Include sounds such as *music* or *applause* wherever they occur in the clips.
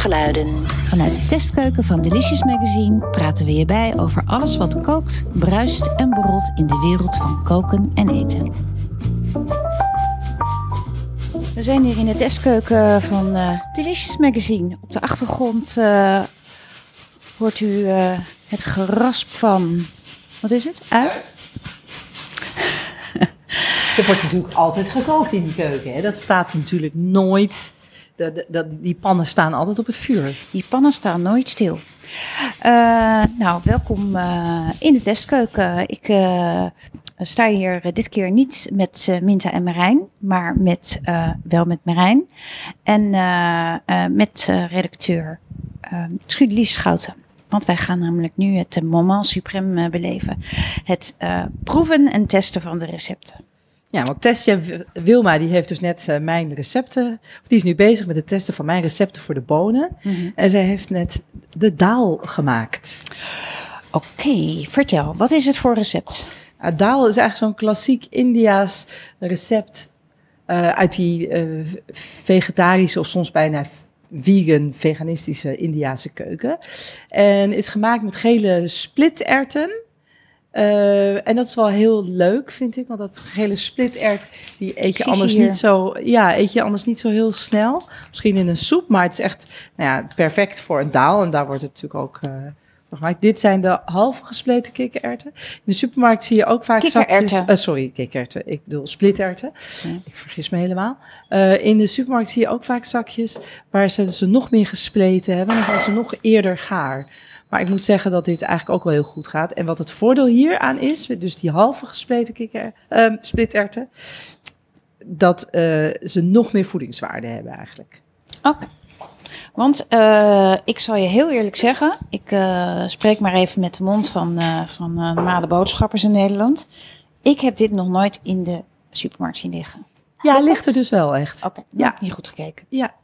kookgeluiden. Vanuit de testkeuken van Delicious Magazine praten we je bij over alles wat kookt, bruist en borrelt in de wereld van koken en eten. We zijn hier in de testkeuken van uh, Delicious Magazine. Op de achtergrond uh, hoort u uh, het gerasp van. Wat is het? Ui? *laughs* er wordt natuurlijk altijd gekookt in die keuken. Hè? Dat staat natuurlijk nooit. Die pannen staan altijd op het vuur. Die pannen staan nooit stil. Uh, nou, welkom uh, in de testkeuken. Ik uh, sta hier dit keer niet met Minta en Marijn, maar met, wel met Marijn. En met redacteur Trudy Schouten. Want wij gaan namelijk nu het moment suprême beleven. Het proeven en testen van de recepten. Ja, want Testja Wilma die heeft dus net uh, mijn recepten. Die is nu bezig met het testen van mijn recepten voor de bonen. Mm En zij heeft net de daal gemaakt. Oké, vertel. Wat is het voor recept? Uh, daal is eigenlijk zo'n klassiek Indiaas recept. Uh, uit die uh, vegetarische of soms bijna vegan, veganistische Indiase keuken. En is gemaakt met gele splitterten uh, en dat is wel heel leuk, vind ik. Want dat gele splitert, die eet je anders niet zo. Ja, eet je anders niet zo heel snel. Misschien in een soep, maar het is echt nou ja, perfect voor een daal. En daar wordt het natuurlijk ook uh, gemaakt. Dit zijn de half gespleten kikkererwten. In de supermarkt zie je ook vaak zakjes. Uh, sorry, kikkererwten. Ik bedoel splitterwten. Ik vergis me helemaal. In de supermarkt zie je ook vaak zakjes waar ze, ze nog meer gespleten hebben. Dan zijn ze nog eerder gaar. Maar ik moet zeggen dat dit eigenlijk ook wel heel goed gaat. En wat het voordeel hier aan is, dus die halve gespleten kikker, uh, splitterten, dat uh, ze nog meer voedingswaarde hebben eigenlijk. Oké. Want uh, ik zal je heel eerlijk zeggen, ik uh, spreek maar even met de mond van, uh, van normale boodschappers in Nederland. Ik heb dit nog nooit in de supermarkt zien liggen. Ja, ligt er dus wel echt. Oké, okay, ja. niet goed gekeken. Ja,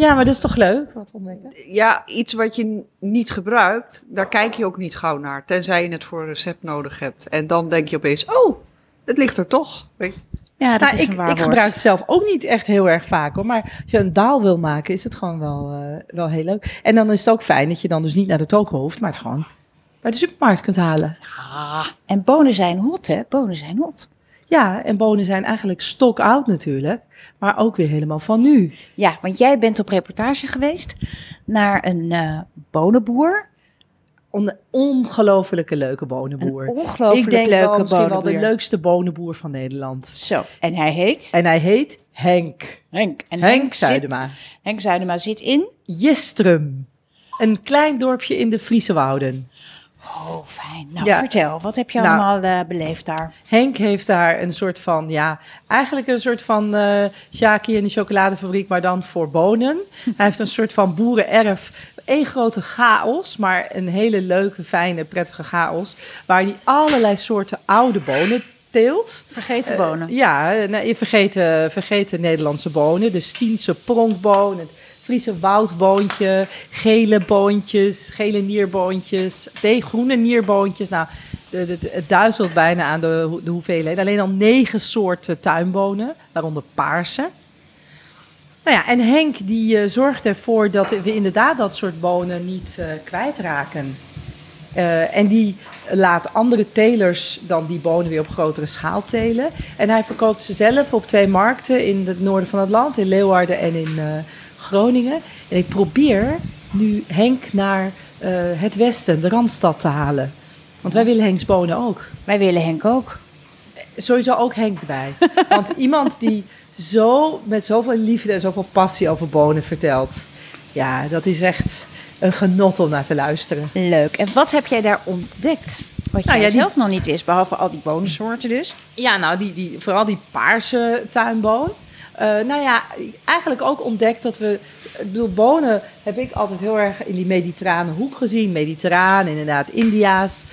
ja, maar dat is toch leuk, wat ontdekken? Ja, iets wat je niet gebruikt, daar kijk je ook niet gauw naar. Tenzij je het voor een recept nodig hebt. En dan denk je opeens, oh, het ligt er toch. Ja, dat nou, is ik, ik gebruik het zelf ook niet echt heel erg vaak hoor. Maar als je een daal wil maken, is het gewoon wel, uh, wel heel leuk. En dan is het ook fijn dat je dan dus niet naar de toko hoeft, maar het gewoon bij de supermarkt kunt halen. Ah, en bonen zijn hot, hè? Bonen zijn hot. Ja, en bonen zijn eigenlijk stock out natuurlijk, maar ook weer helemaal van nu. Ja, want jij bent op reportage geweest naar een uh, bonenboer. Een ongelofelijke leuke bonenboer. Een ongelooflijk Ik denk leuke wel, misschien wel de leukste bonenboer van Nederland. Zo, en hij heet? En hij heet Henk. Henk. En Henk, Henk Zuidema. Zit, Henk Zuidema zit in? Jistrum. Een klein dorpje in de Friese Wouden. Oh, fijn. Nou, vertel, wat heb je nou, allemaal uh, beleefd daar? Henk heeft daar een soort van, ja, eigenlijk een soort van uh, Shaki in de chocoladefabriek, maar dan voor bonen. *laughs* Hij heeft een soort van boerenerf. Eén grote chaos, maar een hele leuke, fijne, prettige chaos. Waar hij allerlei soorten oude bonen teelt. Vergeten bonen. Uh, ja, je vergeten, vergeten Nederlandse bonen. De Stiense pronkbonen. Friese woudboontje, gele boontjes, gele nierboontjes, nee, groene nierboontjes. Nou, het duizelt bijna aan de, de hoeveelheid. Alleen al negen soorten tuinbonen, waaronder paarse. Nou ja, en Henk die uh, zorgt ervoor dat we inderdaad dat soort bonen niet uh, kwijtraken. Uh, en die laat andere telers dan die bonen weer op grotere schaal telen. En hij verkoopt ze zelf op twee markten in het noorden van het land, in Leeuwarden en in Groningen. En ik probeer nu Henk naar uh, het westen, de Randstad te halen. Want wij willen Henks bonen ook. Wij willen Henk ook. Sowieso ook Henk erbij. *laughs* Want iemand die zo met zoveel liefde en zoveel passie over bonen vertelt. Ja, dat is echt een genot om naar te luisteren. Leuk. En wat heb jij daar ontdekt? Wat nou, jij zelf nog niet wist, behalve al die bonensoorten dus? Ja, nou, die, die, vooral die paarse tuinboon. Uh, nou ja, eigenlijk ook ontdekt dat we. Ik bedoel, bonen heb ik altijd heel erg in die mediterrane hoek gezien. Mediterraan, inderdaad, India's.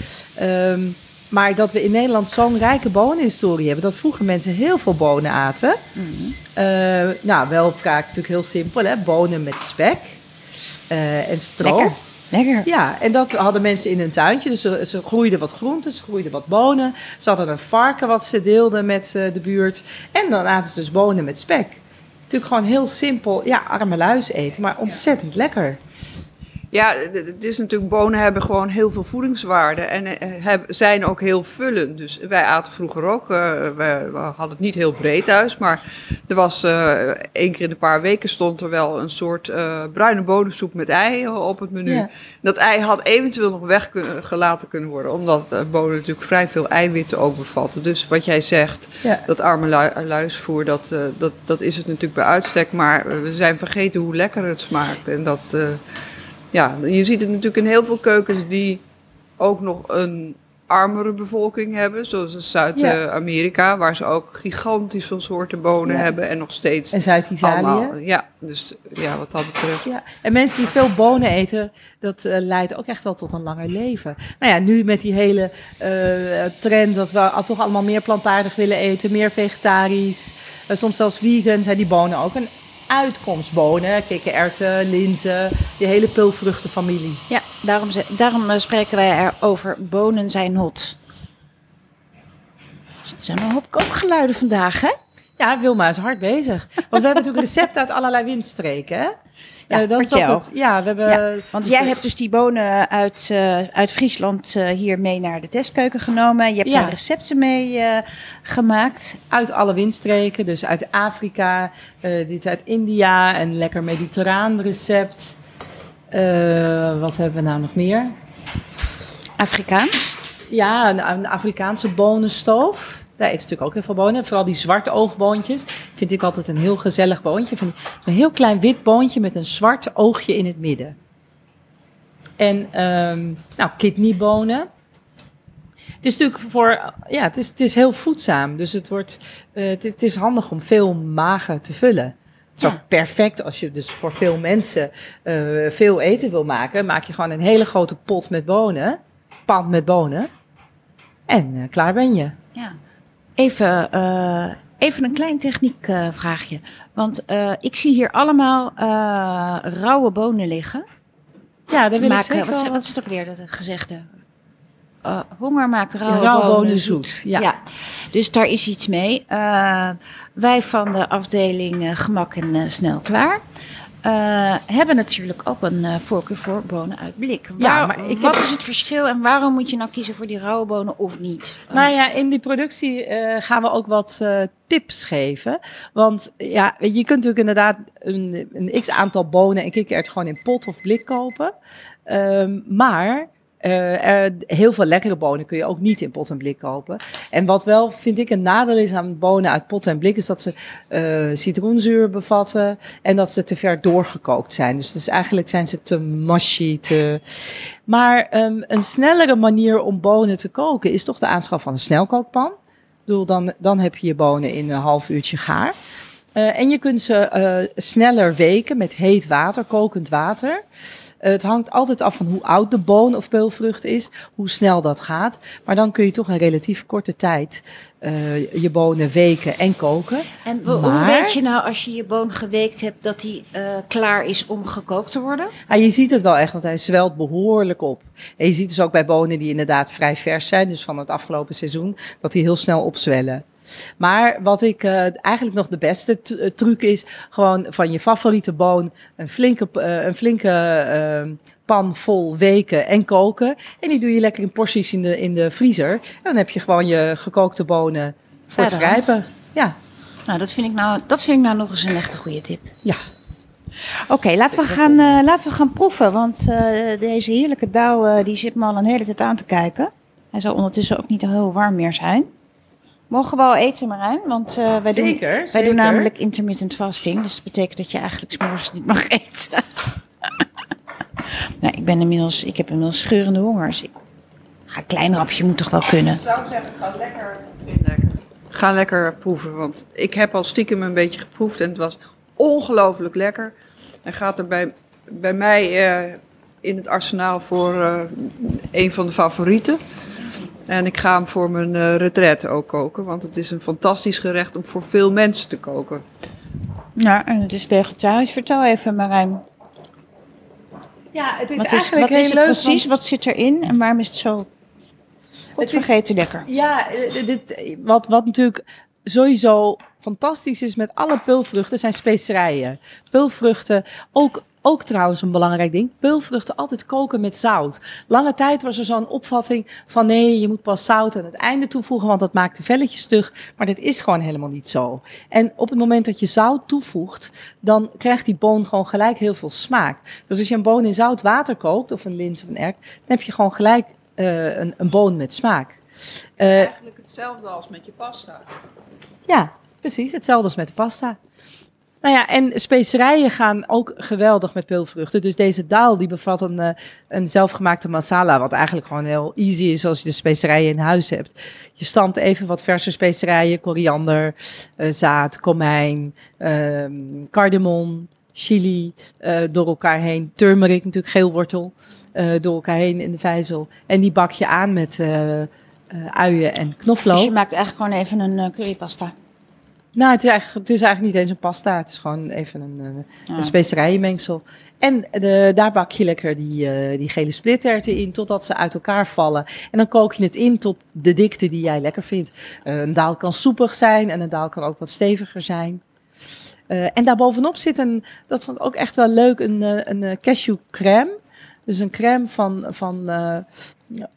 Um, maar dat we in Nederland zo'n rijke bonenhistorie hebben. Dat vroeger mensen heel veel bonen aten. Mm uh, nou, wel vaak natuurlijk heel simpel, hè? Bonen met spek uh, en stro. Lekker. Ja, en dat hadden mensen in hun tuintje. Dus ze, ze groeiden wat groenten, ze groeiden wat bonen. Ze hadden een varken wat ze deelden met uh, de buurt. En dan aten ze dus bonen met spek. Natuurlijk gewoon heel simpel, ja, arme luis eten, maar ontzettend lekker. Ja, het is natuurlijk, bonen hebben gewoon heel veel voedingswaarde en eh, zijn ook heel vullend. Dus wij aten vroeger ook, eh, we, hadden het niet heel breed thuis, maar er was eh één keer in een paar weken stond er wel een soort bruine bonensoep met ei op het menu. Ja. Dat ei had eventueel nog weggelaten kunnen worden, omdat bonen natuurlijk vrij veel eiwitten ook bevatten. Dus wat jij zegt, Ja. dat arme lu- luisvoer, dat, dat, dat is het natuurlijk bij uitstek. Maar we zijn vergeten hoe lekker het smaakt. En dat, ja, je ziet het natuurlijk in heel veel keukens die ook nog een armere bevolking hebben. Zoals in Zuid-Amerika, waar ze ook gigantisch veel soorten bonen Ja. hebben. En nog steeds En Zuid-Italië. Ja, dus ja, wat dat betreft. Ja, en mensen die veel bonen eten, dat eh, leidt ook echt wel tot een langer leven. Nou ja, nu met die hele eh, trend dat we al- toch allemaal meer plantaardig willen eten, meer vegetarisch, eh, soms zelfs vegan, zijn die bonen ook een uitkomst. Bonen, kikkererwten, linzen, die hele pulvruchtenfamilie. Ja, daarom, daarom eh, spreken wij erover bonen zijn hot. Er zijn een hoop kookgeluiden vandaag, hè? Ja, Wilma is hard bezig. Want we hebben natuurlijk *laughs* recepten uit allerlei windstreken, hè? Ja, Eh, dat vertel. het- ja, we hebben... Ja, want jij hebt dus die bonen uit, eh, uit Friesland eh, hier mee naar de testkeuken genomen. Je hebt Ja. daar recepten mee gemaakt. uit alle windstreken. Dus uit Afrika, dit uit India, een lekker mediterraan recept. Wat hebben we nou nog meer? Afrikaans. Ja, een, een Afrikaanse bonenstoof. Daar eet natuurlijk ook heel veel bonen. Vooral die zwarte oogboontjes. Vind ik altijd een heel gezellig boontje. Van Zo'n heel klein wit boontje met een zwart oogje in het midden. En ehm nou, kidneybonen. Het is natuurlijk voor, ja, het is, het is heel voedzaam. Dus het, wordt, eh, het, het is handig om veel magen te vullen. Het is Ja. ook perfect als je dus voor veel mensen eh, veel eten wil maken. Maak je gewoon een hele grote pot met bonen. Pan met bonen. En eh, klaar ben je. Ja. Even, eh, even een klein techniekvraagje. vraagje. Want eh, ik zie hier allemaal eh, rauwe bonen liggen. Ja, daar wil ik Maken, wat, is- wel wat is dat weer, dat gezegde? Eh, honger maakt rauwe, Rauwe bonen, bonen zoet. zoet, ja. Dus daar is iets mee. Eh, wij van de afdeling eh, Gemak en eh, Snel Klaar eh, hebben natuurlijk ook een eh, voorkeur voor bonen uit blik. Ja, maar ik wat heb- is het verschil en waarom moet je nou kiezen voor die rauwe bonen of niet? Nou ja, in die productie eh, gaan we ook wat eh, tips geven. Want ja, je, kunt natuurlijk inderdaad een, een x aantal bonen en kikkererwten gewoon in pot of blik kopen. Ehm, maar er, heel veel lekkere bonen kun je ook niet in pot en blik kopen. En wat wel, vind ik, een nadeel is aan bonen uit pot en blik... is dat ze eh, citroenzuur bevatten en dat ze te ver doorgekookt zijn. Dus, eigenlijk zijn ze te mushy, te... Maar ehm, een snellere manier om bonen te koken is toch de aanschaf van een snelkookpan. Bedoel, dan, dan heb je je bonen in een half uurtje gaar. En je kunt ze sneller weken met heet water, kokend water. Eh, het hangt altijd af van hoe oud de boon of peulvrucht is, hoe snel dat gaat. Maar dan kun je toch in relatief korte tijd eh, je bonen weken en koken. En wo- hoe Maar- weet je nou als je je boon geweekt hebt dat die eh, klaar is om gekookt te worden? Ja, je ziet het wel echt, want hij zwelt behoorlijk op. En je ziet dus ook bij bonen die inderdaad vrij vers zijn, dus van het afgelopen seizoen, dat die heel snel opzwellen. Maar wat ik eh, eigenlijk nog de beste eh, truc is, gewoon van je favoriete boon een flinke, eh, een flinke eh, pan vol weken en koken. En die doe je lekker in porties in de, in de vriezer. En dan heb je gewoon je gekookte bonen voor Ja, is- rijpen. Ja, Nou, dat vind ik nou, dat vind ik nou nog eens een echte goede tip. ja. Oké, laten, we gaan, laten we gaan proeven. Want deze heerlijke eh, die zit me al een hele tijd aan te kijken. Hij zal ondertussen ook niet heel warm meer zijn. Mogen we al eten, Marijn? Want eh, wij, doen, Zeker, wij zeker. doen namelijk intermittent fasting. Dus dat betekent dat je eigenlijk 's morgens niet mag eten. *laughs* nou, ik, ben inmiddels, ik heb inmiddels scheurende hongers. Ik- Ah, een klein hapje moet toch wel kunnen? Ik zou zeggen, ga lekker. lekker. Ga lekker proeven, want ik heb al stiekem een beetje geproefd en het was ongelooflijk lekker. En gaat er bij, bij mij eh, in het arsenaal voor eh, een van de favorieten. En ik ga hem voor mijn eh retraite ook koken, want het is een fantastisch gerecht om voor veel mensen te koken. Ja, en het is vegetarisch. Vertel even, Marijn. ja, het is Wat is, eigenlijk wat is heel het leuk. precies? Wat zit erin en waarom is het zo Het is- godvergeten lekker? Ja, eh, dit, wat, wat natuurlijk sowieso fantastisch is met alle peulvruchten zijn specerijen. Peulvruchten, ook, ook trouwens een belangrijk ding. Peulvruchten altijd koken met zout. Lange tijd was er zo'n opvatting van nee, je moet pas zout aan het einde toevoegen, want dat maakt de velletjes stug. Maar dat is gewoon helemaal niet zo. En op het moment dat je zout toevoegt, dan krijgt die boon gewoon gelijk heel veel smaak. Dus als je een boon in zout water kookt, of een lins of een erk, dan heb je gewoon gelijk uh, een, een boon met smaak. Uh, Eigenlijk hetzelfde als met je pasta. Ja, precies. Hetzelfde als met de pasta. Nou ja, en specerijen gaan ook geweldig met peulvruchten. Dus deze daal die bevat een, uh, een zelfgemaakte masala, wat eigenlijk gewoon heel easy is als je de specerijen in huis hebt. Je stampt even wat verse specerijen, koriander, uh, zaad, komijn, uh, cardamom, chili uh, door elkaar heen. Turmeric, natuurlijk geelwortel, door elkaar heen in de vijzel. En die bak je aan met uien en knoflook. Dus je maakt eigenlijk gewoon even een currypasta. Nou, het is, eigenlijk, het is eigenlijk niet eens een pasta. Het is gewoon even een, een, een specerijenmengsel. En de, daar bak je lekker die, uh, die gele splitterten in totdat ze uit elkaar vallen. En dan kook je het in tot de dikte die jij lekker vindt. Uh, een daal kan soepig zijn en een daal kan ook wat steviger zijn. Uh, en daarbovenop zit een, dat vond ik ook echt wel leuk, een, een cashew crème. Dus een crème van, van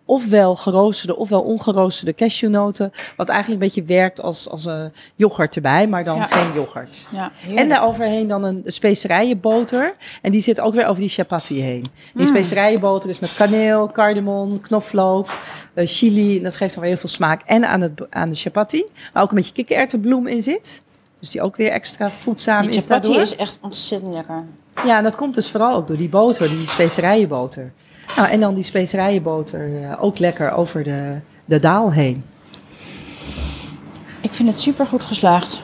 ofwel geroosterde ofwel ongeroosterde cashewnoten. Wat eigenlijk een beetje werkt als, als een yoghurt erbij, maar dan geen yoghurt. Ja, en daaroverheen dan een specerijenboter. En die zit ook weer over die chapati heen. Die mm. specerijenboter is met kaneel, cardamom, knoflook, uh, chili. En dat geeft dan weer heel veel smaak. En aan, het, aan de chapati, waar ook een beetje kikkererwtenbloem in zit. Dus die ook weer extra voedzaam die is chapati is echt ontzettend lekker. Ja, en dat komt dus vooral ook door die boter, die specerijenboter. Nou, en dan die specerijenboter uh, ook lekker over de, de daal heen. Ik vind het super goed geslaagd.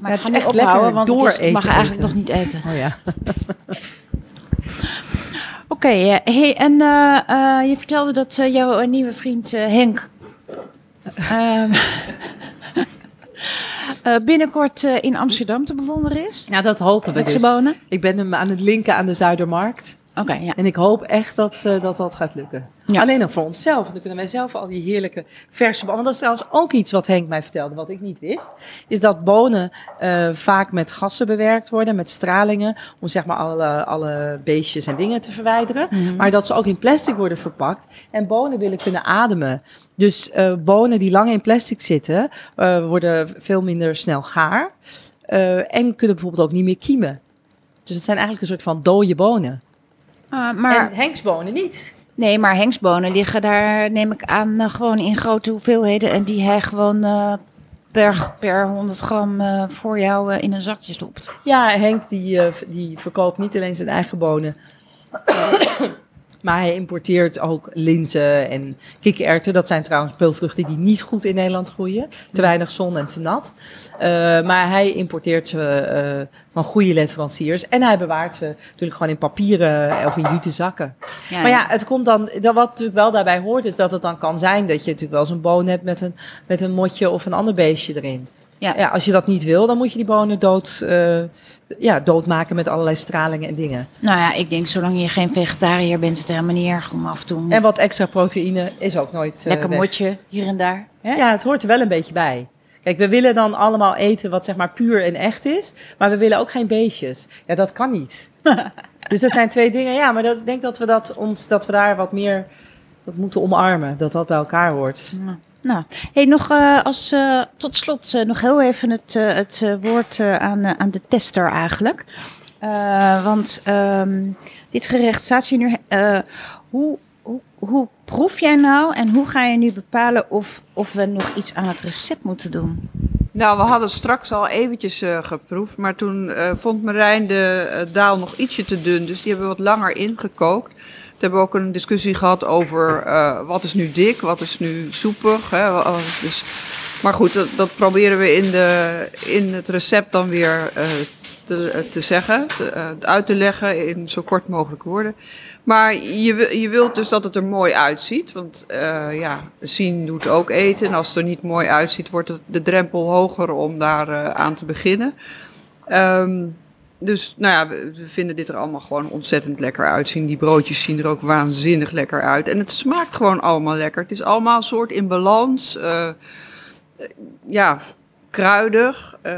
Maar ja, het is echt ophouden, want het is, mag eigenlijk nog niet eten. Oh ja. *laughs* Oké, okay, hey, en uh, uh, je vertelde dat jouw nieuwe vriend Henk *laughs* ehm, binnenkort in Amsterdam te bewonderen is. Ja, dat hopen we dus. Bonen. Ik ben hem aan het linken aan de Zuidermarkt. Oké, ja. En ik hoop echt dat uh, dat, dat gaat lukken. Alleen nog voor onszelf. Dan kunnen wij zelf al die heerlijke verse bonen. Want dat is trouwens ook iets wat Henk mij vertelde, wat ik niet wist. Is dat bonen uh, vaak met gassen bewerkt worden, met stralingen. Om zeg maar alle, alle beestjes en dingen te verwijderen. Mm -hmm. Maar dat ze ook in plastic worden verpakt. En bonen willen kunnen ademen. Dus uh, bonen die lang in plastic zitten, worden veel minder snel gaar. en kunnen bijvoorbeeld ook niet meer kiemen. Dus het zijn eigenlijk een soort van dode bonen. Uh, maar en Henksbonen niet. Nee, maar Henksbonen liggen daar, neem ik aan, uh, gewoon in grote hoeveelheden. En die hij gewoon uh, per, per 100 gram voor jou in een zakje stopt. Ja, Henk die, die verkoopt niet alleen zijn eigen bonen. Maar hij importeert ook linzen en kikkererwten. Dat zijn trouwens peulvruchten die niet goed in Nederland groeien. Te weinig zon en te nat. Uh, maar hij importeert ze uh, van goede leveranciers. En hij bewaart ze natuurlijk gewoon in papieren of in jute zakken. Ja, maar ja, het komt dan. Dat wat natuurlijk wel daarbij hoort, is dat het dan kan zijn dat je natuurlijk wel eens een boon hebt met een, met een motje of een ander beestje erin. Ja. ja. als je dat niet wil, dan moet je die bonen dood, uh, ja, doodmaken met allerlei stralingen en dingen. Nou ja, ik denk zolang je geen vegetariër bent, is het helemaal niet erg om af en toe... En wat extra proteïne is ook nooit uh, Lekker motje hier en daar. Hè? Ja, het hoort er wel een beetje bij. Kijk, we willen dan allemaal eten wat zeg maar puur en echt is, maar we willen ook geen beestjes. Ja, dat kan niet. *laughs* dus dat zijn twee dingen. Ja, maar dat, ik denk dat we, dat, ons, dat we daar wat meer dat moeten omarmen, dat dat bij elkaar hoort. Ja. Nou, hey, nog uh, als uh, tot slot uh, nog heel even het, het woord aan, aan de tester eigenlijk. want um, dit gerecht staat je nu. hoe, hoe, hoe proef jij nou en hoe ga je nu bepalen of, of we nog iets aan het recept moeten doen? Nou, we hadden straks al eventjes geproefd, maar toen vond Marijn de daal nog ietsje te dun, dus die hebben we wat langer ingekookt hebben ook een discussie gehad over uh, wat is nu dik, wat is nu soepig. Hè? Dus, maar goed, dat, dat, proberen we in, de, in het recept dan weer uh, te, eh, te zeggen, te, uit te leggen in zo kort mogelijk woorden. Maar je, je wilt dus dat het er mooi uitziet. Want ja, zien doet ook eten. En als het er niet mooi uitziet, wordt het de drempel hoger om daar aan te beginnen. Um, dus nou ja, we, vinden dit er allemaal gewoon ontzettend lekker uitzien. Die broodjes zien er ook waanzinnig lekker uit. En het smaakt gewoon allemaal lekker. Het is allemaal soort in balans. Uh, ja, kruidig. Uh,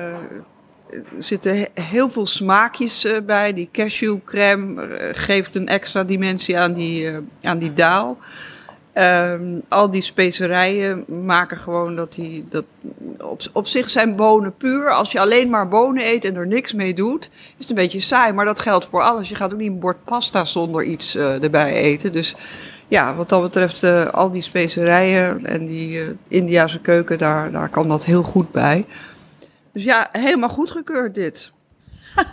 er zitten heel veel smaakjes bij. Die cashewcrème uh, geeft een extra dimensie aan die, aan die daal. Um, al die specerijen maken gewoon dat die. Dat, op, op zich zijn bonen puur. Als je alleen maar bonen eet en er niks mee doet, is het een beetje saai. Maar dat geldt voor alles. Je gaat ook niet een bord pasta zonder iets uh, erbij eten. Dus ja, wat dat betreft, uh, al die specerijen en die uh, Indiase keuken, daar, daar kan dat heel goed bij. Dus ja, helemaal goedgekeurd dit. *laughs* Oké,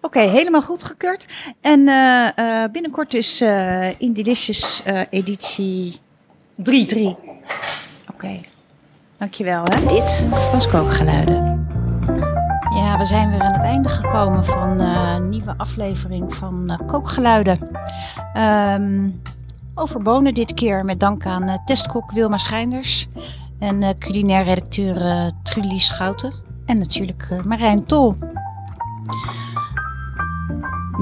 okay, helemaal goedgekeurd. En uh, uh, binnenkort is uh, in Delicious editie 3. Oké, okay. Dankjewel. Hè? Dit was Kookgeluiden. Ja, we zijn weer aan het einde gekomen van een nieuwe aflevering van Kookgeluiden. Um, over bonen dit keer met dank aan testkok Wilma Schijnders en culinair redacteur Trulie Schouten en natuurlijk Marijn Tol.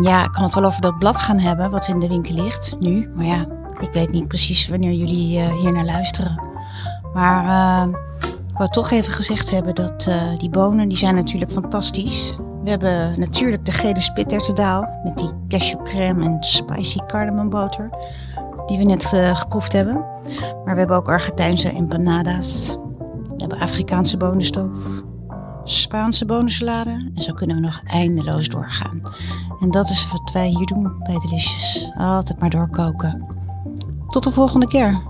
Ja, ik kan het wel over dat blad gaan hebben wat in de winkel ligt nu. Maar ja, ik weet niet precies wanneer jullie hier naar luisteren. Maar ik wou toch even gezegd hebben dat uh, die bonen, die zijn natuurlijk fantastisch. We hebben natuurlijk de gele spittertedaal met die cashewcrème en spicy cardamomboter. Die we net geproefd hebben. Maar we hebben ook Argentijnse empanadas. We hebben Afrikaanse bonenstoof. Spaanse bonensalade. En zo kunnen we nog eindeloos doorgaan. En dat is wat wij hier doen bij Delicious. Altijd maar doorkoken. Tot de volgende keer.